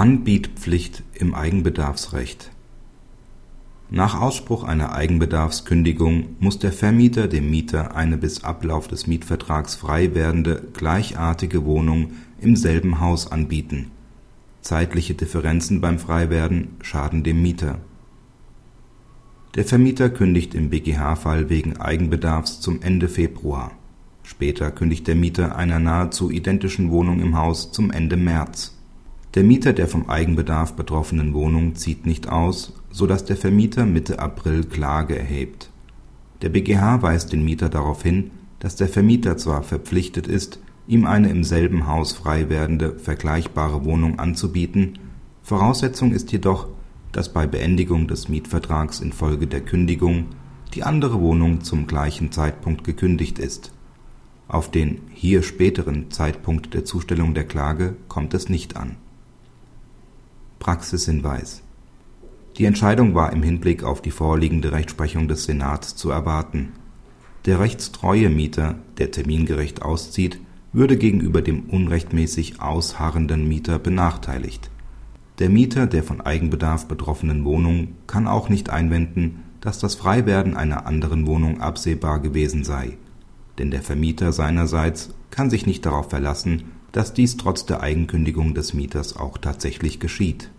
Anbietpflicht im Eigenbedarfsrecht Nach Ausspruch einer Eigenbedarfskündigung muss der Vermieter dem Mieter eine bis Ablauf des Mietvertrags frei werdende gleichartige Wohnung im selben Haus anbieten. Zeitliche Differenzen beim Freiwerden schaden dem Mieter. Der Vermieter kündigt im BGH-Fall wegen Eigenbedarfs zum Ende Februar. Später kündigt der Mieter einer nahezu identischen Wohnung im Haus zum Ende März der Mieter der vom Eigenbedarf betroffenen Wohnung zieht nicht aus, so dass der Vermieter Mitte April Klage erhebt. Der BGH weist den Mieter darauf hin, dass der Vermieter zwar verpflichtet ist, ihm eine im selben Haus frei werdende vergleichbare Wohnung anzubieten, Voraussetzung ist jedoch, dass bei Beendigung des Mietvertrags infolge der Kündigung die andere Wohnung zum gleichen Zeitpunkt gekündigt ist. Auf den hier späteren Zeitpunkt der Zustellung der Klage kommt es nicht an Praxishinweis Die Entscheidung war im Hinblick auf die vorliegende Rechtsprechung des Senats zu erwarten. Der rechtstreue Mieter, der termingerecht auszieht, würde gegenüber dem unrechtmäßig ausharrenden Mieter benachteiligt. Der Mieter der von Eigenbedarf betroffenen Wohnung kann auch nicht einwenden, dass das Freiwerden einer anderen Wohnung absehbar gewesen sei, denn der Vermieter seinerseits kann sich nicht darauf verlassen dass dies trotz der Eigenkündigung des Mieters auch tatsächlich geschieht